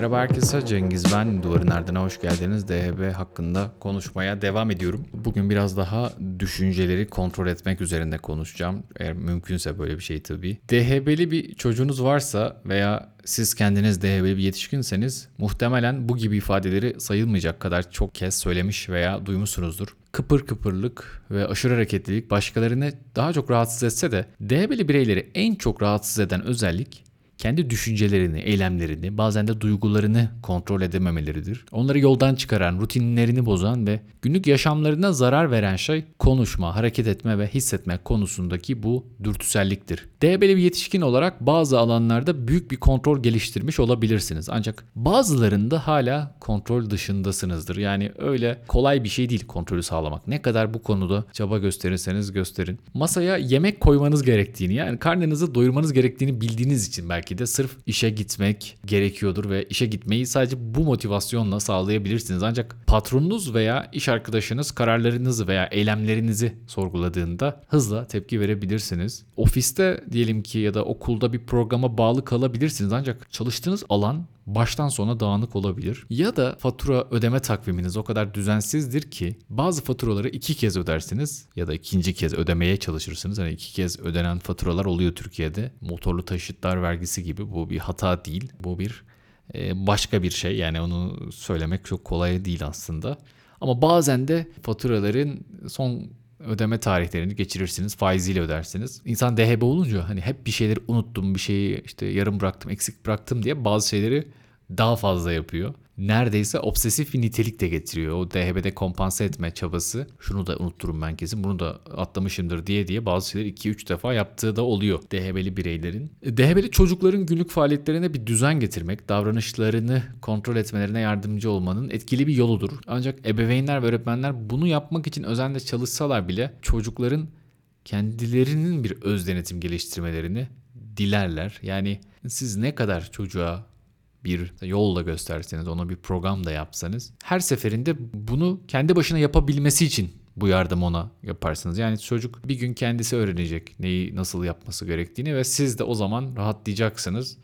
Merhaba herkese Cengiz ben. Duvarın Ardına hoş geldiniz. DHB hakkında konuşmaya devam ediyorum. Bugün biraz daha düşünceleri kontrol etmek üzerinde konuşacağım. Eğer mümkünse böyle bir şey tabii. DHB'li bir çocuğunuz varsa veya siz kendiniz DHB'li bir yetişkinseniz muhtemelen bu gibi ifadeleri sayılmayacak kadar çok kez söylemiş veya duymuşsunuzdur. Kıpır kıpırlık ve aşırı hareketlilik başkalarını daha çok rahatsız etse de DHB'li bireyleri en çok rahatsız eden özellik kendi düşüncelerini, eylemlerini, bazen de duygularını kontrol edememeleridir. Onları yoldan çıkaran, rutinlerini bozan ve günlük yaşamlarına zarar veren şey konuşma, hareket etme ve hissetme konusundaki bu dürtüselliktir. DB'li bir yetişkin olarak bazı alanlarda büyük bir kontrol geliştirmiş olabilirsiniz. Ancak bazılarında hala kontrol dışındasınızdır. Yani öyle kolay bir şey değil kontrolü sağlamak. Ne kadar bu konuda çaba gösterirseniz gösterin. Masaya yemek koymanız gerektiğini yani karnınızı doyurmanız gerektiğini bildiğiniz için belki belki de sırf işe gitmek gerekiyordur ve işe gitmeyi sadece bu motivasyonla sağlayabilirsiniz. Ancak patronunuz veya iş arkadaşınız kararlarınızı veya eylemlerinizi sorguladığında hızla tepki verebilirsiniz. Ofiste diyelim ki ya da okulda bir programa bağlı kalabilirsiniz ancak çalıştığınız alan baştan sona dağınık olabilir. Ya da fatura ödeme takviminiz o kadar düzensizdir ki bazı faturaları iki kez ödersiniz ya da ikinci kez ödemeye çalışırsınız. Hani iki kez ödenen faturalar oluyor Türkiye'de. Motorlu taşıtlar vergisi gibi bu bir hata değil. Bu bir e, başka bir şey yani onu söylemek çok kolay değil aslında. Ama bazen de faturaların son ödeme tarihlerini geçirirsiniz. Faiziyle ödersiniz. İnsan DHB olunca hani hep bir şeyleri unuttum, bir şeyi işte yarım bıraktım, eksik bıraktım diye bazı şeyleri daha fazla yapıyor. Neredeyse obsesif bir nitelik de getiriyor. O DHB'de kompanse etme çabası. Şunu da unutturum ben kesin. Bunu da atlamışımdır diye diye bazı şeyleri 2-3 defa yaptığı da oluyor DHB'li bireylerin. DHB'li çocukların günlük faaliyetlerine bir düzen getirmek, davranışlarını kontrol etmelerine yardımcı olmanın etkili bir yoludur. Ancak ebeveynler ve öğretmenler bunu yapmak için özenle çalışsalar bile çocukların kendilerinin bir öz denetim geliştirmelerini dilerler. Yani siz ne kadar çocuğa bir yolla gösterseniz, ona bir program da yapsanız her seferinde bunu kendi başına yapabilmesi için bu yardım ona yaparsınız. Yani çocuk bir gün kendisi öğrenecek neyi nasıl yapması gerektiğini ve siz de o zaman rahatlayacaksınız.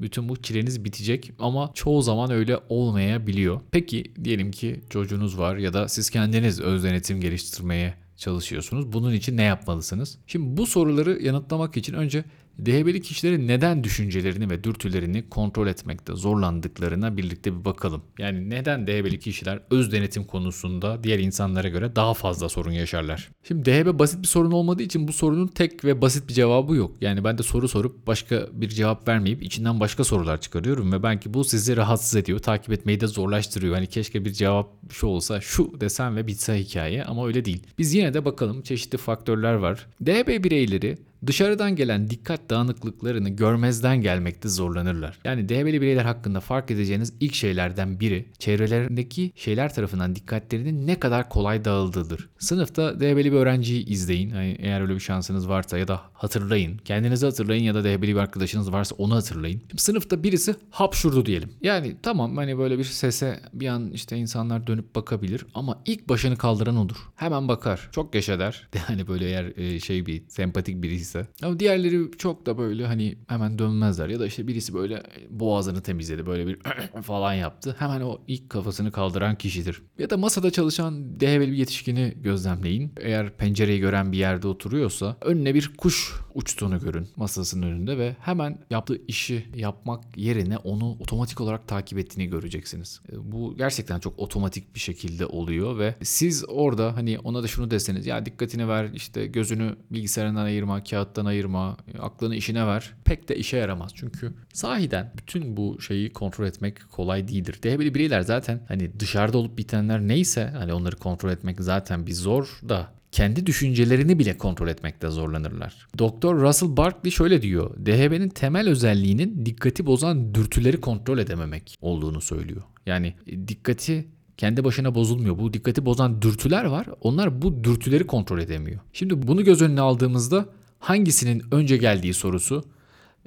Bütün bu çileniz bitecek ama çoğu zaman öyle olmayabiliyor. Peki diyelim ki çocuğunuz var ya da siz kendiniz öz denetim geliştirmeye çalışıyorsunuz. Bunun için ne yapmalısınız? Şimdi bu soruları yanıtlamak için önce DHB'li kişilerin neden düşüncelerini ve dürtülerini kontrol etmekte zorlandıklarına birlikte bir bakalım. Yani neden DHB'li kişiler öz denetim konusunda diğer insanlara göre daha fazla sorun yaşarlar? Şimdi DHB basit bir sorun olmadığı için bu sorunun tek ve basit bir cevabı yok. Yani ben de soru sorup başka bir cevap vermeyip içinden başka sorular çıkarıyorum ve belki bu sizi rahatsız ediyor. Takip etmeyi de zorlaştırıyor. Hani keşke bir cevap şu olsa şu desem ve bitse hikaye ama öyle değil. Biz yine de bakalım çeşitli faktörler var. DHB bireyleri Dışarıdan gelen dikkat dağınıklıklarını görmezden gelmekte zorlanırlar. Yani DHB'li bireyler hakkında fark edeceğiniz ilk şeylerden biri çevrelerindeki şeyler tarafından dikkatlerinin ne kadar kolay dağıldığıdır. Sınıfta DHB'li bir öğrenciyi izleyin. Yani eğer öyle bir şansınız varsa ya da hatırlayın. Kendinizi hatırlayın ya da DHB'li bir arkadaşınız varsa onu hatırlayın. Sınıfta birisi hapşurdu diyelim. Yani tamam hani böyle bir sese bir an işte insanlar dönüp bakabilir ama ilk başını kaldıran odur. Hemen bakar. Çok yaşa der. Yani böyle eğer e, şey bir sempatik birisi ise. Ama diğerleri çok da böyle hani hemen dönmezler. Ya da işte birisi böyle boğazını temizledi. Böyle bir falan yaptı. Hemen o ilk kafasını kaldıran kişidir. Ya da masada çalışan DHB'li bir yetişkini gözlemleyin. Eğer pencereyi gören bir yerde oturuyorsa önüne bir kuş uçtuğunu görün masasının önünde ve hemen yaptığı işi yapmak yerine onu otomatik olarak takip ettiğini göreceksiniz. E, bu gerçekten çok otomatik bir şekilde oluyor ve siz orada hani ona da şunu deseniz ya dikkatini ver işte gözünü bilgisayarından ayırma, kağıt hayattan ayırma, aklını işine ver. Pek de işe yaramaz. Çünkü sahiden bütün bu şeyi kontrol etmek kolay değildir. DHB'li bireyler zaten hani dışarıda olup bitenler neyse hani onları kontrol etmek zaten bir zor da kendi düşüncelerini bile kontrol etmekte zorlanırlar. Doktor Russell Barkley şöyle diyor. DHB'nin temel özelliğinin dikkati bozan dürtüleri kontrol edememek olduğunu söylüyor. Yani dikkati kendi başına bozulmuyor. Bu dikkati bozan dürtüler var. Onlar bu dürtüleri kontrol edemiyor. Şimdi bunu göz önüne aldığımızda hangisinin önce geldiği sorusu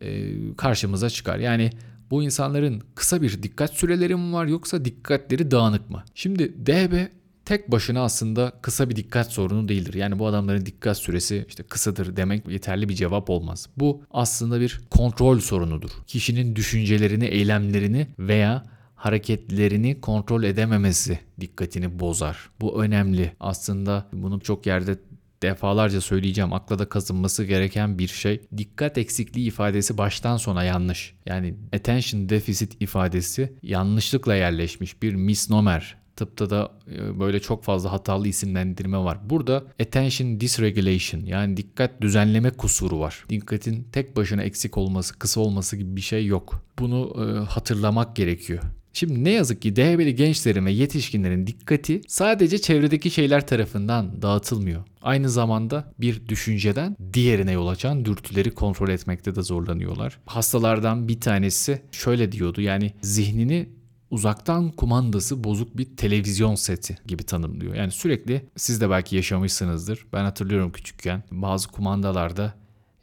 e, karşımıza çıkar. Yani bu insanların kısa bir dikkat süreleri mi var yoksa dikkatleri dağınık mı? Şimdi DHB tek başına aslında kısa bir dikkat sorunu değildir. Yani bu adamların dikkat süresi işte kısadır demek yeterli bir cevap olmaz. Bu aslında bir kontrol sorunudur. Kişinin düşüncelerini, eylemlerini veya hareketlerini kontrol edememesi dikkatini bozar. Bu önemli. Aslında bunu çok yerde defalarca söyleyeceğim akla da kazınması gereken bir şey. Dikkat eksikliği ifadesi baştan sona yanlış. Yani attention deficit ifadesi yanlışlıkla yerleşmiş bir misnomer. Tıpta da e, böyle çok fazla hatalı isimlendirme var. Burada attention dysregulation yani dikkat düzenleme kusuru var. Dikkatin tek başına eksik olması, kısa olması gibi bir şey yok. Bunu e, hatırlamak gerekiyor. Şimdi ne yazık ki DHB'li gençlerin ve yetişkinlerin dikkati sadece çevredeki şeyler tarafından dağıtılmıyor. Aynı zamanda bir düşünceden diğerine yol açan dürtüleri kontrol etmekte de zorlanıyorlar. Hastalardan bir tanesi şöyle diyordu yani zihnini uzaktan kumandası bozuk bir televizyon seti gibi tanımlıyor. Yani sürekli siz de belki yaşamışsınızdır. Ben hatırlıyorum küçükken bazı kumandalarda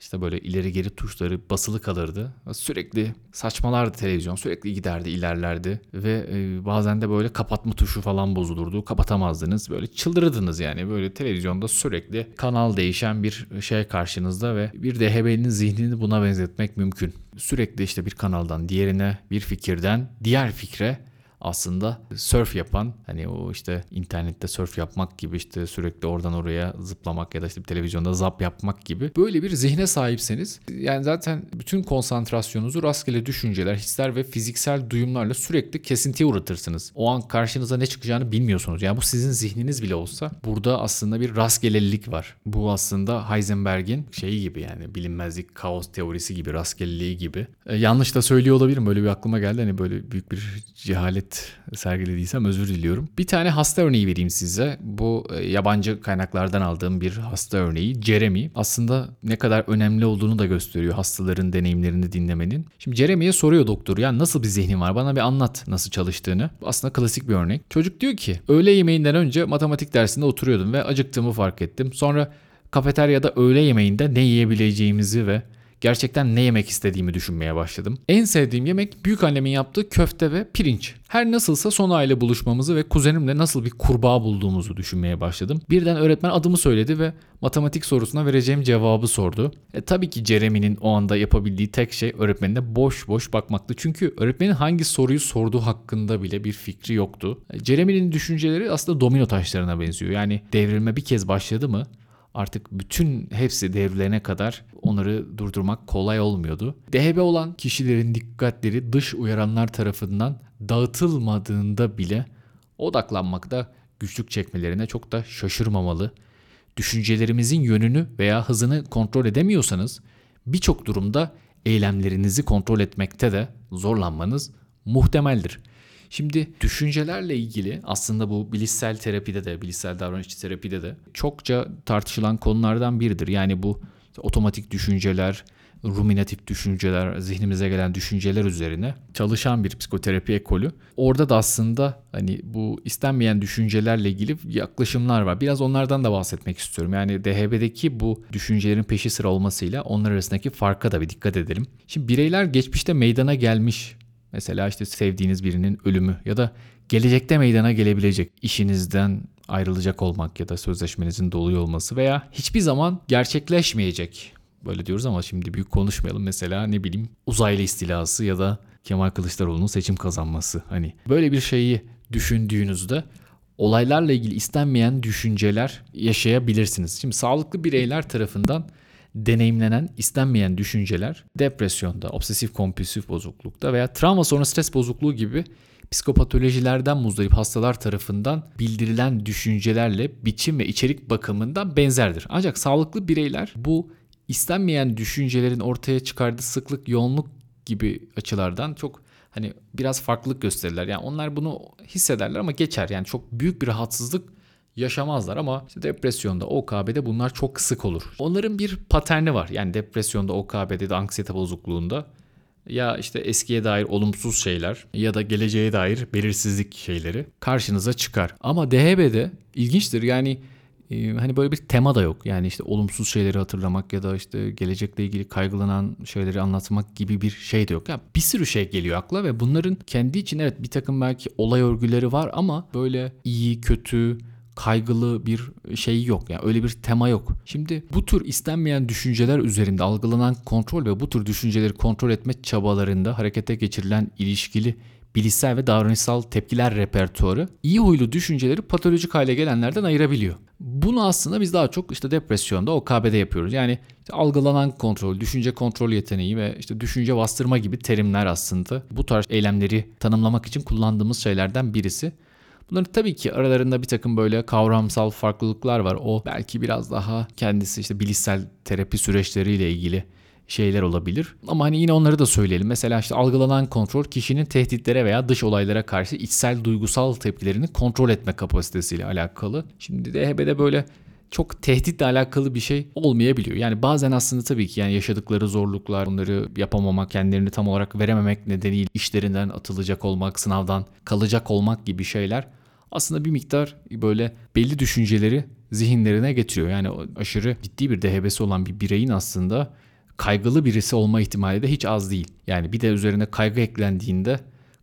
işte böyle ileri geri tuşları basılı kalırdı. Sürekli saçmalardı televizyon. Sürekli giderdi, ilerlerdi. Ve e, bazen de böyle kapatma tuşu falan bozulurdu. Kapatamazdınız. Böyle çıldırırdınız yani. Böyle televizyonda sürekli kanal değişen bir şey karşınızda ve bir DHB'nin zihnini buna benzetmek mümkün. Sürekli işte bir kanaldan diğerine, bir fikirden diğer fikre aslında surf yapan hani o işte internette surf yapmak gibi işte sürekli oradan oraya zıplamak ya da işte televizyonda zap yapmak gibi böyle bir zihne sahipseniz yani zaten bütün konsantrasyonunuzu rastgele düşünceler, hisler ve fiziksel duyumlarla sürekli kesintiye uğratırsınız. O an karşınıza ne çıkacağını bilmiyorsunuz. Yani bu sizin zihniniz bile olsa burada aslında bir rastgelelilik var. Bu aslında Heisenberg'in şeyi gibi yani bilinmezlik kaos teorisi gibi rastgeleliği gibi. E, yanlış da söylüyor olabilirim. Böyle bir aklıma geldi. Hani böyle büyük bir cehalet sergilediysem özür diliyorum. Bir tane hasta örneği vereyim size. Bu e, yabancı kaynaklardan aldığım bir hasta örneği. Jeremy aslında ne kadar önemli olduğunu da gösteriyor hastaların deneyimlerini dinlemenin. Şimdi Jeremy'ye soruyor doktor ya nasıl bir zihnin var bana bir anlat nasıl çalıştığını. Aslında klasik bir örnek. Çocuk diyor ki öğle yemeğinden önce matematik dersinde oturuyordum ve acıktığımı fark ettim. Sonra kafeteryada öğle yemeğinde ne yiyebileceğimizi ve gerçekten ne yemek istediğimi düşünmeye başladım. En sevdiğim yemek büyük annemin yaptığı köfte ve pirinç. Her nasılsa son aile buluşmamızı ve kuzenimle nasıl bir kurbağa bulduğumuzu düşünmeye başladım. Birden öğretmen adımı söyledi ve matematik sorusuna vereceğim cevabı sordu. E, tabii ki Jeremy'nin o anda yapabildiği tek şey öğretmenine boş boş bakmaktı. Çünkü öğretmenin hangi soruyu sorduğu hakkında bile bir fikri yoktu. E, Jeremy'nin düşünceleri aslında domino taşlarına benziyor. Yani devrilme bir kez başladı mı artık bütün hepsi devrelerine kadar onları durdurmak kolay olmuyordu. DHB olan kişilerin dikkatleri dış uyaranlar tarafından dağıtılmadığında bile odaklanmakta güçlük çekmelerine çok da şaşırmamalı. Düşüncelerimizin yönünü veya hızını kontrol edemiyorsanız birçok durumda eylemlerinizi kontrol etmekte de zorlanmanız muhtemeldir. Şimdi düşüncelerle ilgili aslında bu bilişsel terapide de, bilişsel davranışçı terapide de çokça tartışılan konulardan biridir. Yani bu otomatik düşünceler, ruminatif düşünceler, zihnimize gelen düşünceler üzerine çalışan bir psikoterapi ekolü. Orada da aslında hani bu istenmeyen düşüncelerle ilgili yaklaşımlar var. Biraz onlardan da bahsetmek istiyorum. Yani DHB'deki bu düşüncelerin peşi sıra olmasıyla onlar arasındaki farka da bir dikkat edelim. Şimdi bireyler geçmişte meydana gelmiş Mesela işte sevdiğiniz birinin ölümü ya da gelecekte meydana gelebilecek işinizden ayrılacak olmak ya da sözleşmenizin doluyor olması veya hiçbir zaman gerçekleşmeyecek. Böyle diyoruz ama şimdi büyük konuşmayalım. Mesela ne bileyim uzaylı istilası ya da Kemal Kılıçdaroğlu'nun seçim kazanması. Hani böyle bir şeyi düşündüğünüzde olaylarla ilgili istenmeyen düşünceler yaşayabilirsiniz. Şimdi sağlıklı bireyler tarafından deneyimlenen istenmeyen düşünceler depresyonda, obsesif kompulsif bozuklukta veya travma sonra stres bozukluğu gibi psikopatolojilerden muzdarip hastalar tarafından bildirilen düşüncelerle biçim ve içerik bakımından benzerdir. Ancak sağlıklı bireyler bu istenmeyen düşüncelerin ortaya çıkardığı sıklık, yoğunluk gibi açılardan çok hani biraz farklılık gösterirler. Yani onlar bunu hissederler ama geçer. Yani çok büyük bir rahatsızlık yaşamazlar ama işte depresyonda, OKB'de bunlar çok sık olur. Onların bir paterni var. Yani depresyonda, OKB'de de anksiyete bozukluğunda ya işte eskiye dair olumsuz şeyler ya da geleceğe dair belirsizlik şeyleri karşınıza çıkar. Ama DHB'de ilginçtir yani e, hani böyle bir tema da yok. Yani işte olumsuz şeyleri hatırlamak ya da işte gelecekle ilgili kaygılanan şeyleri anlatmak gibi bir şey de yok. Yani bir sürü şey geliyor akla ve bunların kendi için evet bir takım belki olay örgüleri var ama böyle iyi, kötü, kaygılı bir şey yok. Yani öyle bir tema yok. Şimdi bu tür istenmeyen düşünceler üzerinde algılanan kontrol ve bu tür düşünceleri kontrol etme çabalarında harekete geçirilen ilişkili bilişsel ve davranışsal tepkiler repertuarı iyi huylu düşünceleri patolojik hale gelenlerden ayırabiliyor. Bunu aslında biz daha çok işte depresyonda OKB'de yapıyoruz. Yani işte algılanan kontrol, düşünce kontrol yeteneği ve işte düşünce bastırma gibi terimler aslında bu tarz eylemleri tanımlamak için kullandığımız şeylerden birisi. Bunların tabii ki aralarında bir takım böyle kavramsal farklılıklar var. O belki biraz daha kendisi işte bilişsel terapi süreçleriyle ilgili şeyler olabilir. Ama hani yine onları da söyleyelim. Mesela işte algılanan kontrol kişinin tehditlere veya dış olaylara karşı içsel duygusal tepkilerini kontrol etme kapasitesiyle alakalı. Şimdi DHB'de böyle çok tehditle alakalı bir şey olmayabiliyor. Yani bazen aslında tabii ki yani yaşadıkları zorluklar, onları yapamamak, kendilerini tam olarak verememek nedeniyle işlerinden atılacak olmak, sınavdan kalacak olmak gibi şeyler aslında bir miktar böyle belli düşünceleri zihinlerine getiriyor. Yani aşırı ciddi bir DHB'si olan bir bireyin aslında kaygılı birisi olma ihtimali de hiç az değil. Yani bir de üzerine kaygı eklendiğinde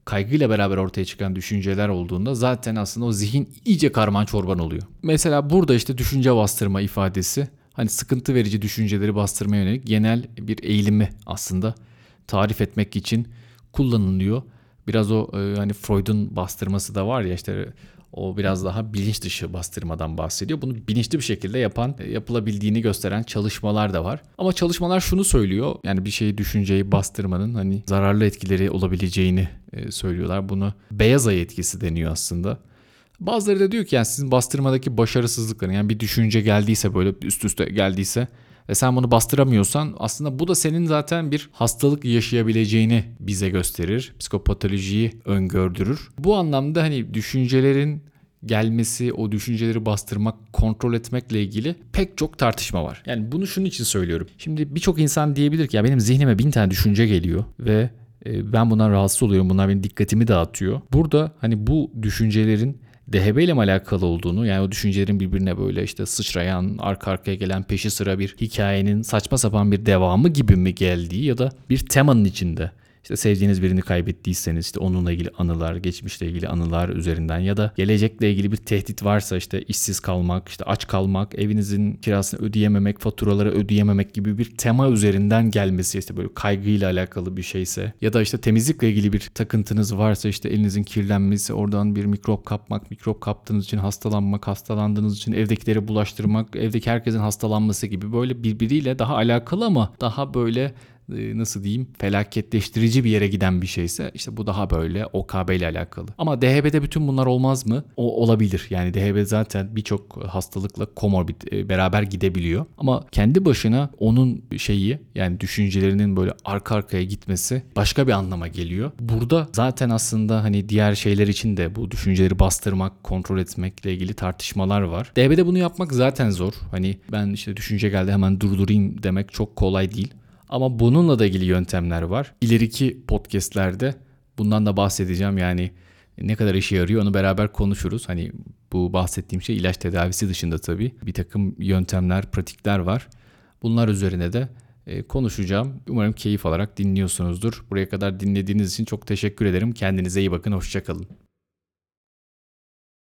kaygıyla beraber ortaya çıkan düşünceler olduğunda zaten aslında o zihin iyice karman çorban oluyor. Mesela burada işte düşünce bastırma ifadesi hani sıkıntı verici düşünceleri bastırmaya yönelik genel bir eğilimi aslında tarif etmek için kullanılıyor. Biraz o e, hani Freud'un bastırması da var ya işte o biraz daha bilinç dışı bastırmadan bahsediyor. Bunu bilinçli bir şekilde yapan, e, yapılabildiğini gösteren çalışmalar da var. Ama çalışmalar şunu söylüyor. Yani bir şeyi düşünceyi bastırmanın hani zararlı etkileri olabileceğini e, söylüyorlar. Bunu beyaz ay etkisi deniyor aslında. Bazıları da diyor ki yani sizin bastırmadaki başarısızlıkların yani bir düşünce geldiyse böyle üst üste geldiyse ve sen bunu bastıramıyorsan aslında bu da senin zaten bir hastalık yaşayabileceğini bize gösterir. Psikopatolojiyi öngördürür. Bu anlamda hani düşüncelerin gelmesi, o düşünceleri bastırmak, kontrol etmekle ilgili pek çok tartışma var. Yani bunu şunun için söylüyorum. Şimdi birçok insan diyebilir ki ya benim zihnime bin tane düşünce geliyor ve e, ben bundan rahatsız oluyorum. Bunlar benim dikkatimi dağıtıyor. Burada hani bu düşüncelerin DHB ile mi alakalı olduğunu yani o düşüncelerin birbirine böyle işte sıçrayan arka arkaya gelen peşi sıra bir hikayenin saçma sapan bir devamı gibi mi geldiği ya da bir temanın içinde işte sevdiğiniz birini kaybettiyseniz işte onunla ilgili anılar, geçmişle ilgili anılar üzerinden ya da gelecekle ilgili bir tehdit varsa işte işsiz kalmak, işte aç kalmak, evinizin kirasını ödeyememek, faturaları ödeyememek gibi bir tema üzerinden gelmesi işte böyle kaygıyla alakalı bir şeyse ya da işte temizlikle ilgili bir takıntınız varsa işte elinizin kirlenmesi, oradan bir mikrop kapmak, mikrop kaptığınız için hastalanmak, hastalandığınız için evdekileri bulaştırmak, evdeki herkesin hastalanması gibi böyle birbiriyle daha alakalı ama daha böyle nasıl diyeyim felaketleştirici bir yere giden bir şeyse işte bu daha böyle OKB ile alakalı. Ama DHB'de bütün bunlar olmaz mı? O olabilir. Yani DHB zaten birçok hastalıkla komorbid e, beraber gidebiliyor. Ama kendi başına onun şeyi yani düşüncelerinin böyle arka arkaya gitmesi başka bir anlama geliyor. Burada zaten aslında hani diğer şeyler için de bu düşünceleri bastırmak, kontrol etmekle ilgili tartışmalar var. DHB'de bunu yapmak zaten zor. Hani ben işte düşünce geldi hemen durdurayım demek çok kolay değil. Ama bununla da ilgili yöntemler var. İleriki podcastlerde bundan da bahsedeceğim. Yani ne kadar işe yarıyor onu beraber konuşuruz. Hani bu bahsettiğim şey ilaç tedavisi dışında tabii bir takım yöntemler, pratikler var. Bunlar üzerine de e, konuşacağım. Umarım keyif alarak dinliyorsunuzdur. Buraya kadar dinlediğiniz için çok teşekkür ederim. Kendinize iyi bakın. Hoşçakalın.